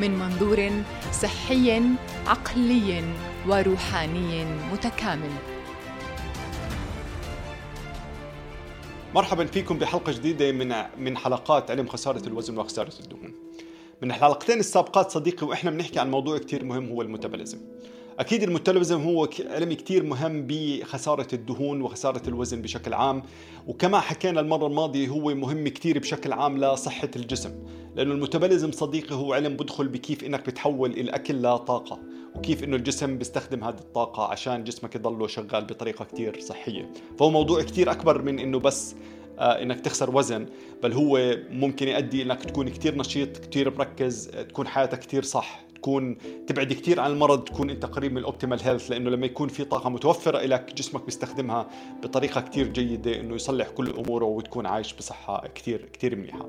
من منظور صحي عقلي وروحاني متكامل مرحبا فيكم بحلقة جديدة من من حلقات علم خسارة الوزن وخسارة الدهون. من الحلقتين السابقات صديقي وإحنا بنحكي عن موضوع كتير مهم هو الميتابوليزم. أكيد الميتابوليزم هو علم كتير مهم بخسارة الدهون وخسارة الوزن بشكل عام. وكما حكينا المرة الماضية هو مهم كتير بشكل عام لصحة الجسم. لأنه ال metabolism صديقي هو علم بدخل بكيف إنك بتحول الأكل لطاقة وكيف إنه الجسم بيستخدم هذه الطاقة عشان جسمك يضله شغال بطريقة كتير صحية. فهو موضوع كتير أكبر من إنه بس آه، إنك تخسر وزن بل هو ممكن يؤدي إنك تكون كتير نشيط كتير مركز تكون حياتك كتير صح. تكون تبعد كثير عن المرض تكون أنت قريب من ال optimal health لأنه لما يكون في طاقة متوفرة لك جسمك بيستخدمها بطريقة كثير جيدة إنه يصلح كل اموره وتكون عايش بصحة كثير كثير منيحة.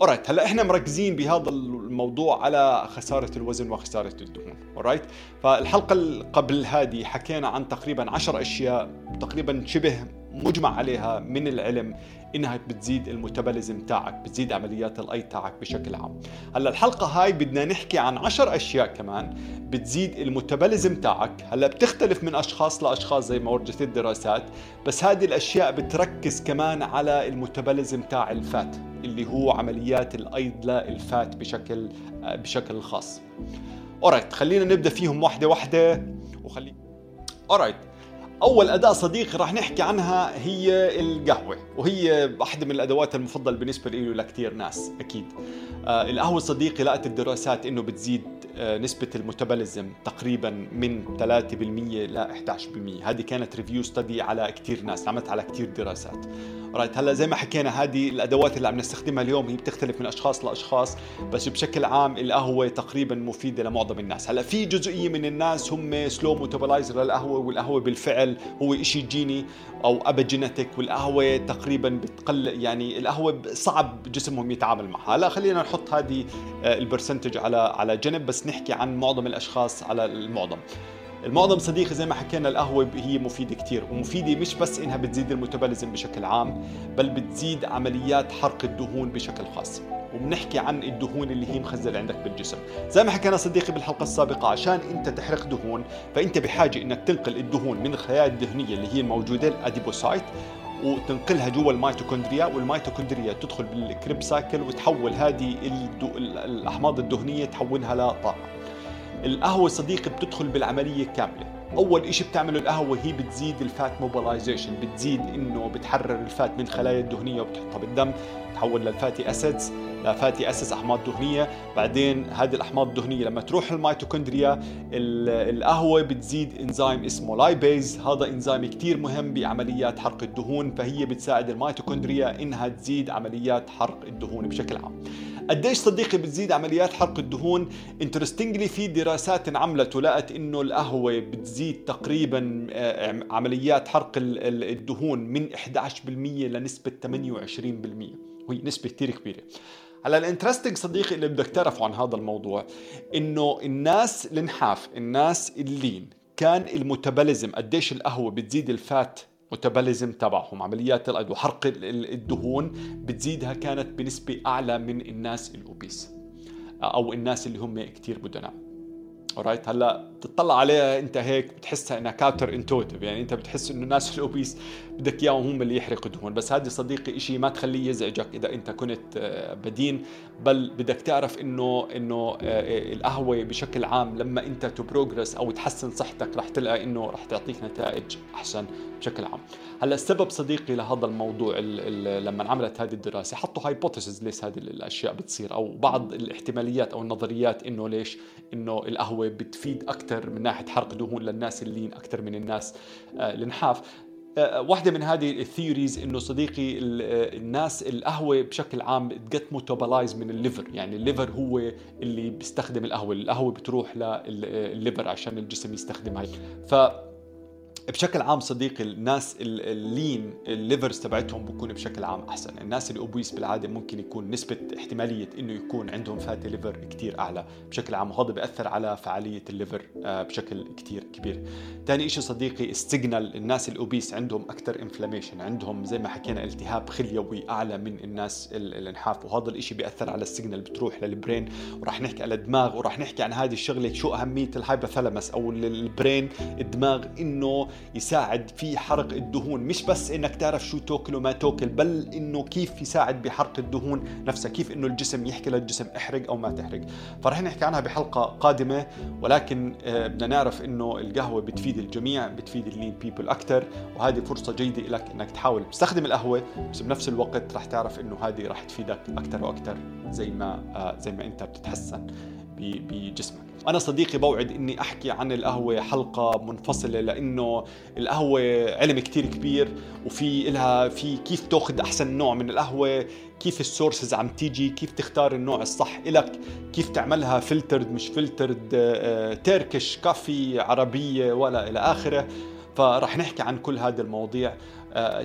alright هلأ إحنا مركزين بهذا الموضوع على خسارة الوزن وخسارة الدهون، alright؟ فالحلقة اللي قبل هذه حكينا عن تقريبا 10 أشياء تقريبا شبه مجمع عليها من العلم إنها بتزيد ال metabolism تاعك بتزيد عمليات الأيض تاعك بشكل عام. هلا الحلقة هاي بدنا نحكي عن عشر أشياء كمان بتزيد ال metabolism تاعك. هلا بتختلف من أشخاص لأشخاص زي ما ورجت الدراسات بس هذه الأشياء بتركز كمان على ال metabolism تاع ال fat اللي هو عمليات الأيض لل fat بشكل بشكل خاص. alright خلينا نبدأ فيهم واحدة واحدة وخلي alright أول أداة صديقي راح نحكي عنها هي القهوة وهي واحدة من الأدوات المفضلة بالنسبة لي لكثير ناس أكيد. آه القهوة صديقي لقت الدراسات إنه بتزيد آه نسبة ال metabolism تقريبا من 3% ل 11% هذه كانت review study على كثير ناس عملت على كثير دراسات. right هلأ زي ما حكينا هذه الأدوات اللي عم نستخدمها اليوم هي بتختلف من أشخاص لأشخاص بس بشكل عام القهوة تقريبا مفيدة لمعظم الناس. هلأ في جزئية من الناس هم slow metabolizer للقهوة والقهوة بالفعل هو شيء جيني أو epigenetic والقهوة تقريبا بتقل يعني القهوة صعب جسمهم يتعامل معها. هلا خلينا نحط هذه آه، ال percentage على على جنب بس نحكي عن معظم الأشخاص على المعظم. المعظم صديقي زي ما حكينا القهوة هي مفيدة كتير ومفيدة مش بس إنها بتزيد ال metabolism بشكل عام بل بتزيد عمليات حرق الدهون بشكل خاص. وبنحكي عن الدهون اللي هي مخزنة عندك بالجسم. زي ما حكينا صديقي بالحلقة السابقة عشان أنت تحرق دهون فأنت بحاجة إنك تنقل الدهون من الخلايا الدهنية اللي هي الموجودة ال adipocyte وتنقلها جوا ال mitochondria. وال mitochondria تدخل بال Krebs cycle وتحول هذه الأحماض الدهنية تحولها لطاقة. القهوة صديقي بتدخل بالعملية كاملة. أول إشي بتعمله القهوة هي بتزيد ال fat mobilization بتزيد إنه بتحرر ال fat من خلايا الدهنية وبتحطها بالدم تحول لل fatty acids ل fatty acids أحماض دهنية. بعدين هذه الأحماض الدهنية لما تروح الميتوكوندريا القهوة بتزيد انزيم اسمه lipase هذا انزيم كثير مهم بعمليات حرق الدهون فهي بتساعد الميتوكوندريا إنها تزيد عمليات حرق الدهون بشكل عام. قديش صديقي بتزيد عمليات حرق الدهون؟ interestingly في دراسات انعملت ولقت إنه القهوة بتزيد تقريبا آه، عمليات حرق الدهون من 11% لنسبة 28% وهي نسبة كثير كبيرة. هلا ال interesting صديقي اللي بدك تعرفه عن هذا الموضوع إنه الناس النحاف الناس ال lean كان ال metabolism قديش القهوة بتزيد ال fat metabolism تبعهم عمليات الايض وحرق الدهون بتزيدها كانت بنسبة أعلى من الناس ال obese أو الناس اللي هم كثير بدناء alright هلأ بتطلع عليها أنت هيك بتحسها إنها counter intuitive يعني أنت بتحس إنه الناس ال obese بدك إياهم هم اللي يحرقوا دهون. بس هذه صديقي شيء ما تخليه يزعجك إذا أنت كنت آه، بدين بل بدك تعرف إنه إنه آه، آه، القهوة بشكل عام لما أنت ت progress أو تحسن صحتك رح تلقى إنه رح تعطيك نتائج أحسن. بشكل عام. هلا السبب صديقي لهذا الموضوع لما انعملت هذه الدراسة حطوا hypothesis ليش هذه الأشياء بتصير أو بعض الاحتماليات أو النظريات إنه ليش إنه القهوة بتفيد أكثر من ناحية حرق دهون للناس ال lean أكثر من الناس النحاف آه، واحدة من هذه ال theories إنه صديقي الناس القهوة بشكل عام بت get metabolized من ال liver. يعني ال liver هو اللي بيستخدم القهوة القهوة بتروح لل liver عشان الجسم يستخدمها. ف بشكل عام صديقي الناس ال lean ال livers تبعتهم بكون بشكل عام أحسن. الناس ال obese بالعادة ممكن يكون نسبة احتمالية إنه يكون عندهم fatty liver كثير أعلى بشكل عام وهذا بيأثر على فعالية ال liver آه، بشكل كثير كبير. ثاني شيء صديقي ال signal الناس ال obese عندهم أكثر inflammation عندهم زي ما حكينا التهاب خليوي أعلى من الناس الانحاف وهذا الشيء بيأثر على ال signal بتروح لل brain وراح نحكي على الدماغ وراح نحكي عن هذه الشغلة شو أهمية ال hypothalamus أو ال brain الدماغ إنه يساعد في حرق الدهون. مش بس إنك تعرف شو تاكل وما تاكل بل إنه كيف يساعد بحرق الدهون نفسها كيف إنه الجسم يحكي للجسم احرق أو ما تحرق. فرح نحكي عنها بحلقة قادمة ولكن آه، بدنا نعرف إنه القهوة بتفيد الجميع بتفيد ال lean people أكثر وهذه فرصة جيدة لك إنك تحاول تستخدم القهوة بس بنفس الوقت رح تعرف إنه هذه رح تفيدك أكثر وأكثر زي ما آه، زي ما أنت بتتحسن. بجسمك. أنا صديقي بوعد إني أحكي عن القهوة حلقة منفصلة لأنه القهوة علم كتير كبير وفي إلها في كيف تأخذ أحسن نوع من القهوة كيف ال sources عم تيجي كيف تختار النوع الصح إلك كيف تعملها filtered مش filtered Turkish coffee عربية ولا إلى آخره. فرح نحكي عن كل هذه المواضيع. آه،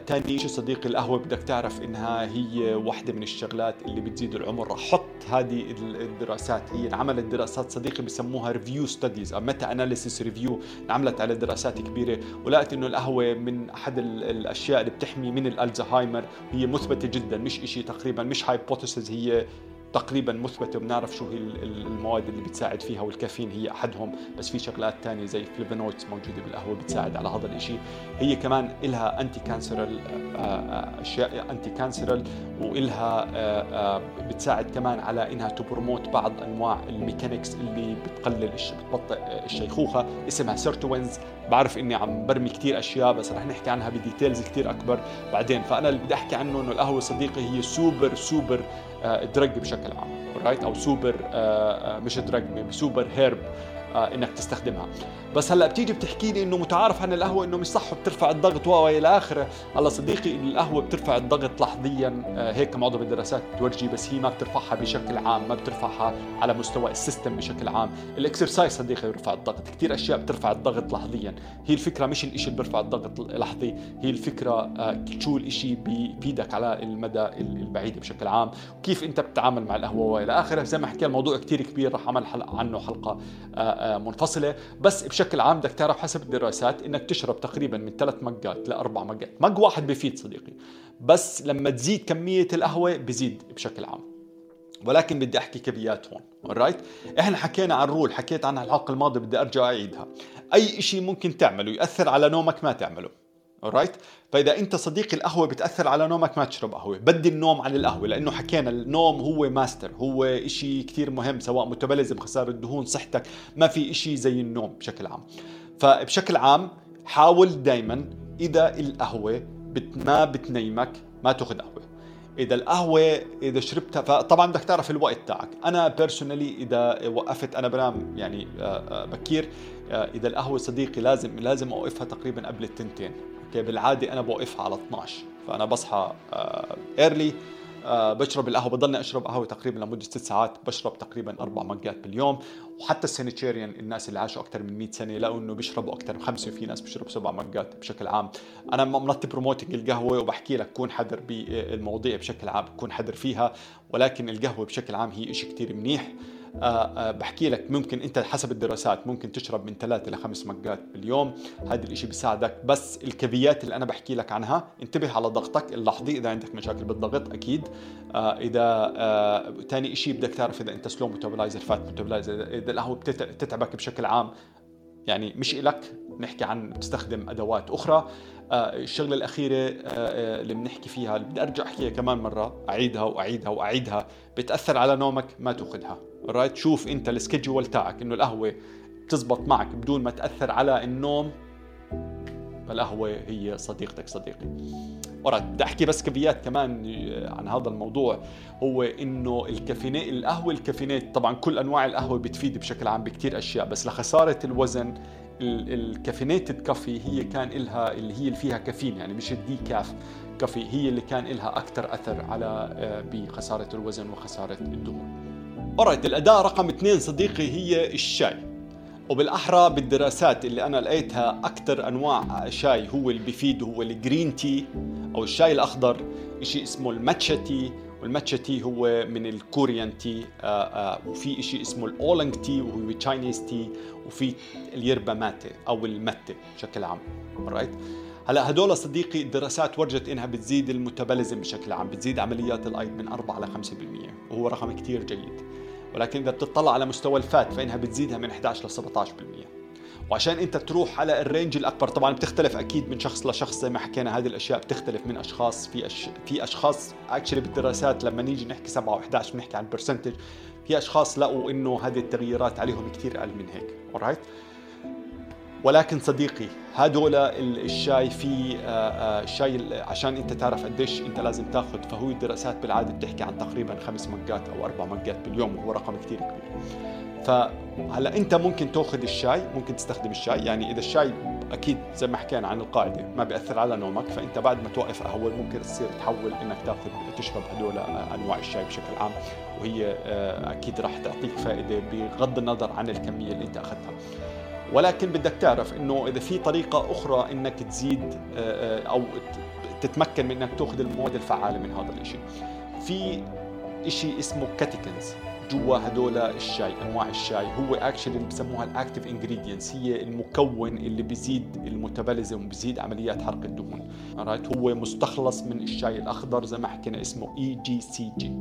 تاني شيء صديقي القهوة بدك تعرف إنها هي واحدة من الشغلات اللي بتزيد العمر. رح حط هذه الدراسات هي انعملت دراسات صديقي بسموها review studies أو meta analysis review انعملت على دراسات كبيرة. ولقت إنه القهوة من أحد الأشياء اللي بتحمي من الألزهايمر هي مثبتة جدا مش إشي تقريبا مش hypothesis هي تقريبا مثبتة وبنعرف شو هي المواد اللي بتساعد فيها والكافيين هي أحدهم بس في شغلات ثانية زي flavonoids موجودة بالقهوة بتساعد على هذا الشيء هي كمان لها anti canceral أشياء anti canceral والها بتساعد كمان على إنها ت promote بعض أنواع ال mechanics اللي بتقلل بتبطئ الشيخوخة اسمها sirtuins بعرف إني عم برمي كثير أشياء بس رح نحكي عنها ب details كثير أكبر بعدين. فأنا اللي بدي أحكي عنه إنه القهوة صديقي هي super super drug بشكل عام right أو سوبر آه، آه، مش drug super herb إنك تستخدمها. بس هلأ بتيجي بتحكي لي إنه متعارف عن القهوة إنه مش صح وبترفع الضغط والى آخره. هلأ صديقي القهوة بترفع الضغط لحظيا. هيك معظم الدراسات بتورجي بس هي ما بترفعها بشكل عام ما بترفعها على مستوى ال system بشكل عام. ال exercise صديقي بيرفع الضغط. كثير أشياء بترفع الضغط لحظيا. هي الفكرة مش الشيء اللي بيرفع الضغط لحظي هي الفكرة شو الشيء بيفيدك على المدى البعيد بشكل عام. وكيف أنت بتتعامل مع القهوة والى آخره. زي ما حكينا الموضوع كثير كبير رح أعمل حلقة عنه حلقة منفصلة. بس بشكل عام بدك تعرف حسب الدراسات إنك تشرب تقريبا من ثلاث مجات لأربع mugs مج واحد بفيد صديقي. بس لما تزيد كمية القهوة بزيد بشكل عام. ولكن بدي أحكي كبيات هون. right إحنا حكينا عن rule حكيت عنها الحلقة الماضية بدي أرجع أعيدها. أي شيء ممكن تعمله يأثر على نومك ما تعمله. right فإذا أنت صديقي القهوة بتأثر على نومك ما تشرب قهوة. بدي النوم عن القهوة لأنه حكينا النوم هو ماستر هو إشي كثير مهم سواء metabolism خسارة الدهون صحتك ما في إشي زي النوم بشكل عام. فبشكل عام حاول دائما إذا القهوة بت ما بتنيمك ما تاخذ قهوة. إذا القهوة إذا شربتها فطبعا بدك تعرف الوقت تاعك. أنا personally إذا وقفت أنا بنام يعني آه، آه، بكير آه، إذا القهوة صديقي لازم لازم أوقفها تقريبا قبل التنتين. okay بالعاده أنا بوقفها على 12 فأنا بصحى early آه بشرب القهوة بضلني أشرب قهوة تقريبا لمدة ست ساعات بشرب تقريبا أربع مقات باليوم. وحتى ال centenarian الناس اللي عاشوا أكثر من 100 سنة لقوا إنه بيشربوا أكثر من خمسة وفي ناس بيشربوا سبع مقات بشكل عام. أنا مانيش promoting القهوة وبحكي لك كون حذر بالمواضيع بشكل عام كون حذر فيها. ولكن القهوة بشكل عام هي شيء كثير منيح. آه، آه، بحكي لك ممكن انت حسب الدراسات ممكن تشرب من ثلاثة لخمس مقات باليوم. هذا الإشي بيساعدك. بس ال caveat اللي أنا بحكي لك عنها انتبه على ضغطك. لاحظ إذا عندك مشاكل بالضغط أكيد. آه، إذا ثاني شيء بدك تعرف إذا أنت slow metabolizer fast metabolizer إذا القهوة بتتعبك بشكل عام يعني مش إلك. نحكي عن تستخدم أدوات أخرى. الشغلة الأخيرة اللي بنحكي فيها اللي بدي أرجع أحكيها كمان مرة أعيدها وأعيدها وأعيدها بتأثر على نومك ما تاخذها right شوف أنت ال schedule تاعك إنه القهوة بتزبط معك بدون ما تأثر على النوم فالقهوة هي صديقتك صديقي. right بدي أحكي بس caveat كمان عن هذا الموضوع. هو إنه ال caffeinated القهوة ال caffeinated طبعا كل أنواع القهوة بتفيد بشكل عام بكثير أشياء بس لخسارة الوزن ال caffeinated coffee هي كان لها اللي هي اللي فيها كافيين يعني مش ال decaf coffee هي اللي كان لها أكثر أثر على آه، بخسارة الوزن وخسارة الدهون. alright الأداة رقم اثنين صديقي هي الشاي وبالأحرى بالدراسات اللي أنا لقيتها أكثر أنواع شاي هو اللي بيفيد هو ال green tea أو الشاي الأخضر شيء اسمه الماتشا tea والماتشا tea هو من ال Korean tea آآ آآ وفي شيء اسمه ال oolong tea وهو Chinese tea وفي ال yerba mate أو المتة بشكل عام. right هلا هدول صديقي الدراسات ورجت إنها بتزيد ال metabolism بشكل عام بتزيد عمليات الأيض من 4 ل 5% وهو رقم كثير جيد. ولكن إذا بتطلع على مستوى ال fat فإنها بتزيدها من 11 ل 17% وعشان انت تروح على ال range الأكبر طبعا بتختلف أكيد من شخص لشخص زي ما حكينا هذه الأشياء بتختلف من أشخاص في أش... في أشخاص actually بالدراسات لما نيجي نحكي 7 و11 بنحكي عن percentage في أشخاص لقوا انه هذه التغييرات عليهم كثير أقل من هيك. Alright ولكن صديقي هدول الشاي في الشاي آه، آه، عشان انت تعرف قديش انت لازم تاخذ فهو الدراسات بالعادة بتحكي عن تقريبا خمس مجات أو أربع مجات باليوم وهو رقم كثير كبير. فهلا انت ممكن تاخذ الشاي ممكن تستخدم الشاي. يعني إذا الشاي أكيد زي ما حكينا عن القاعدة ما بيأثر على نومك فأنت بعد ما توقف قهوه ممكن تصير تحول إنك تاخذ تشرب هدول أنواع الشاي بشكل عام. وهي آه، أكيد راح تعطيك فائدة بغض النظر عن الكمية اللي أنت أخذتها. ولكن بدك تعرف إنه إذا في طريقة أخرى إنك تزيد آه، آه، أو تتمكن من إنك تاخذ المواد الفعالة من هذا الشيء في شيء اسمه catechins جوا هدول الشاي أنواع الشاي. هو actually اللي بسموها ال active ingredients هي المكون اللي بيزيد ال metabolism وبيزيد عمليات حرق الدهون. right هو مستخلص من الشاي الأخضر زي ما حكينا اسمه EGCG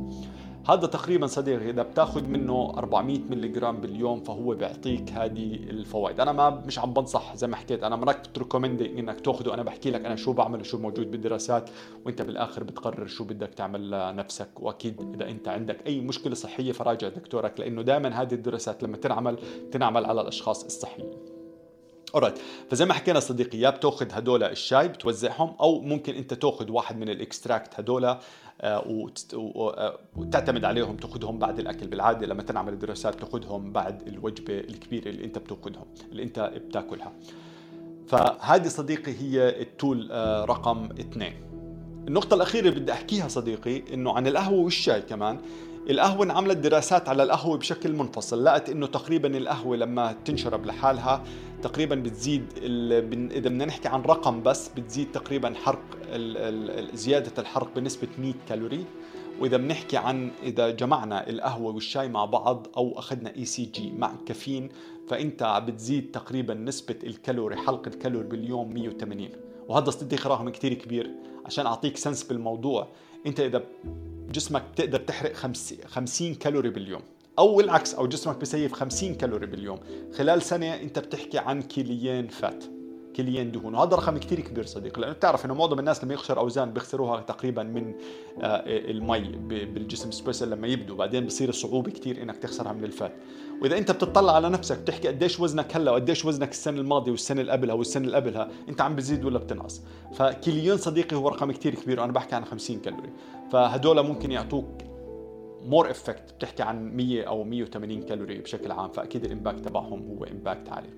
هذا تقريبا صديقي إذا بتاخذ منه 400 ملي جرام باليوم فهو بيعطيك هذه الفوائد. أنا ما مش عم بنصح زي ما حكيت أنا ما عم ب recommend إنك تاخذه أنا بحكي لك أنا شو بعمل وشو موجود بالدراسات وأنت بالآخر بتقرر شو بدك تعمل لنفسك. وأكيد إذا أنت عندك أي مشكلة صحية فراجع دكتورك لأنه دائما هذه الدراسات لما تنعمل تنعمل على الأشخاص الصحيين. alright فزي ما حكينا صديقي يا بتاخذ هدول الشاي بتوزعهم أو ممكن أنت تاخذ واحد من ال extract هدول آه، آه، وتعتمد عليهم تاخذهم بعد الأكل بالعادة. لما تنعمل الدراسات تاخذهم بعد الوجبة الكبيرة اللي أنت بتاخذهم اللي أنت بتاكلها. فهذه صديقي هي ال tool آه، رقم اثنين. النقطة الأخيرة بدي أحكيها صديقي إنه عن القهوة والشاي كمان. القهوة انعملت دراسات على القهوة بشكل منفصل. لقت إنه تقريبا القهوة لما تنشرب لحالها تقريبا بتزيد إذا بدنا نحكي عن رقم بس بتزيد تقريبا حرق زيادة الحرق بنسبة 100 كالوري. وإذا بنحكي عن إذا جمعنا القهوة والشاي مع بعض أو أخذنا ECG مع كافيين فإنت بتزيد تقريبا نسبة ال calorie حرق ال calorie باليوم 180 وهذا صديقي رقم كثير كبير عشان أعطيك sense بالموضوع. إنت إذا جسمك بتقدر تحرق 50 كالوري باليوم. أو العكس أو جسمك ب save 50 كالوري باليوم. خلال سنة أنت بتحكي عن كيلوين fat كيلوين دهون. وهذا رقم كثير كبير صديقي لأنه بتعرف إنه معظم الناس لما يخسر أوزان بيخسروها تقريبا من آه، المي بالجسم especially لما يبدو. بعدين بصير صعوبه كثير إنك تخسرها من ال fat. وإذا أنت بتطلع على نفسك بتحكي قديش وزنك هلأ وقديش وزنك السنة الماضية والسنة اللي قبلها والسنة اللي قبلها أنت عم بتزيد ولا بتنقص. فكيلوين صديقي هو رقم كثير كبير وأنا بحكي عن 50 كالوري. فهدول ممكن يعطوك more effect بتحكي عن 100 أو 180 كالوري بشكل عام فأكيد ال impact تبعهم هو impact عالي.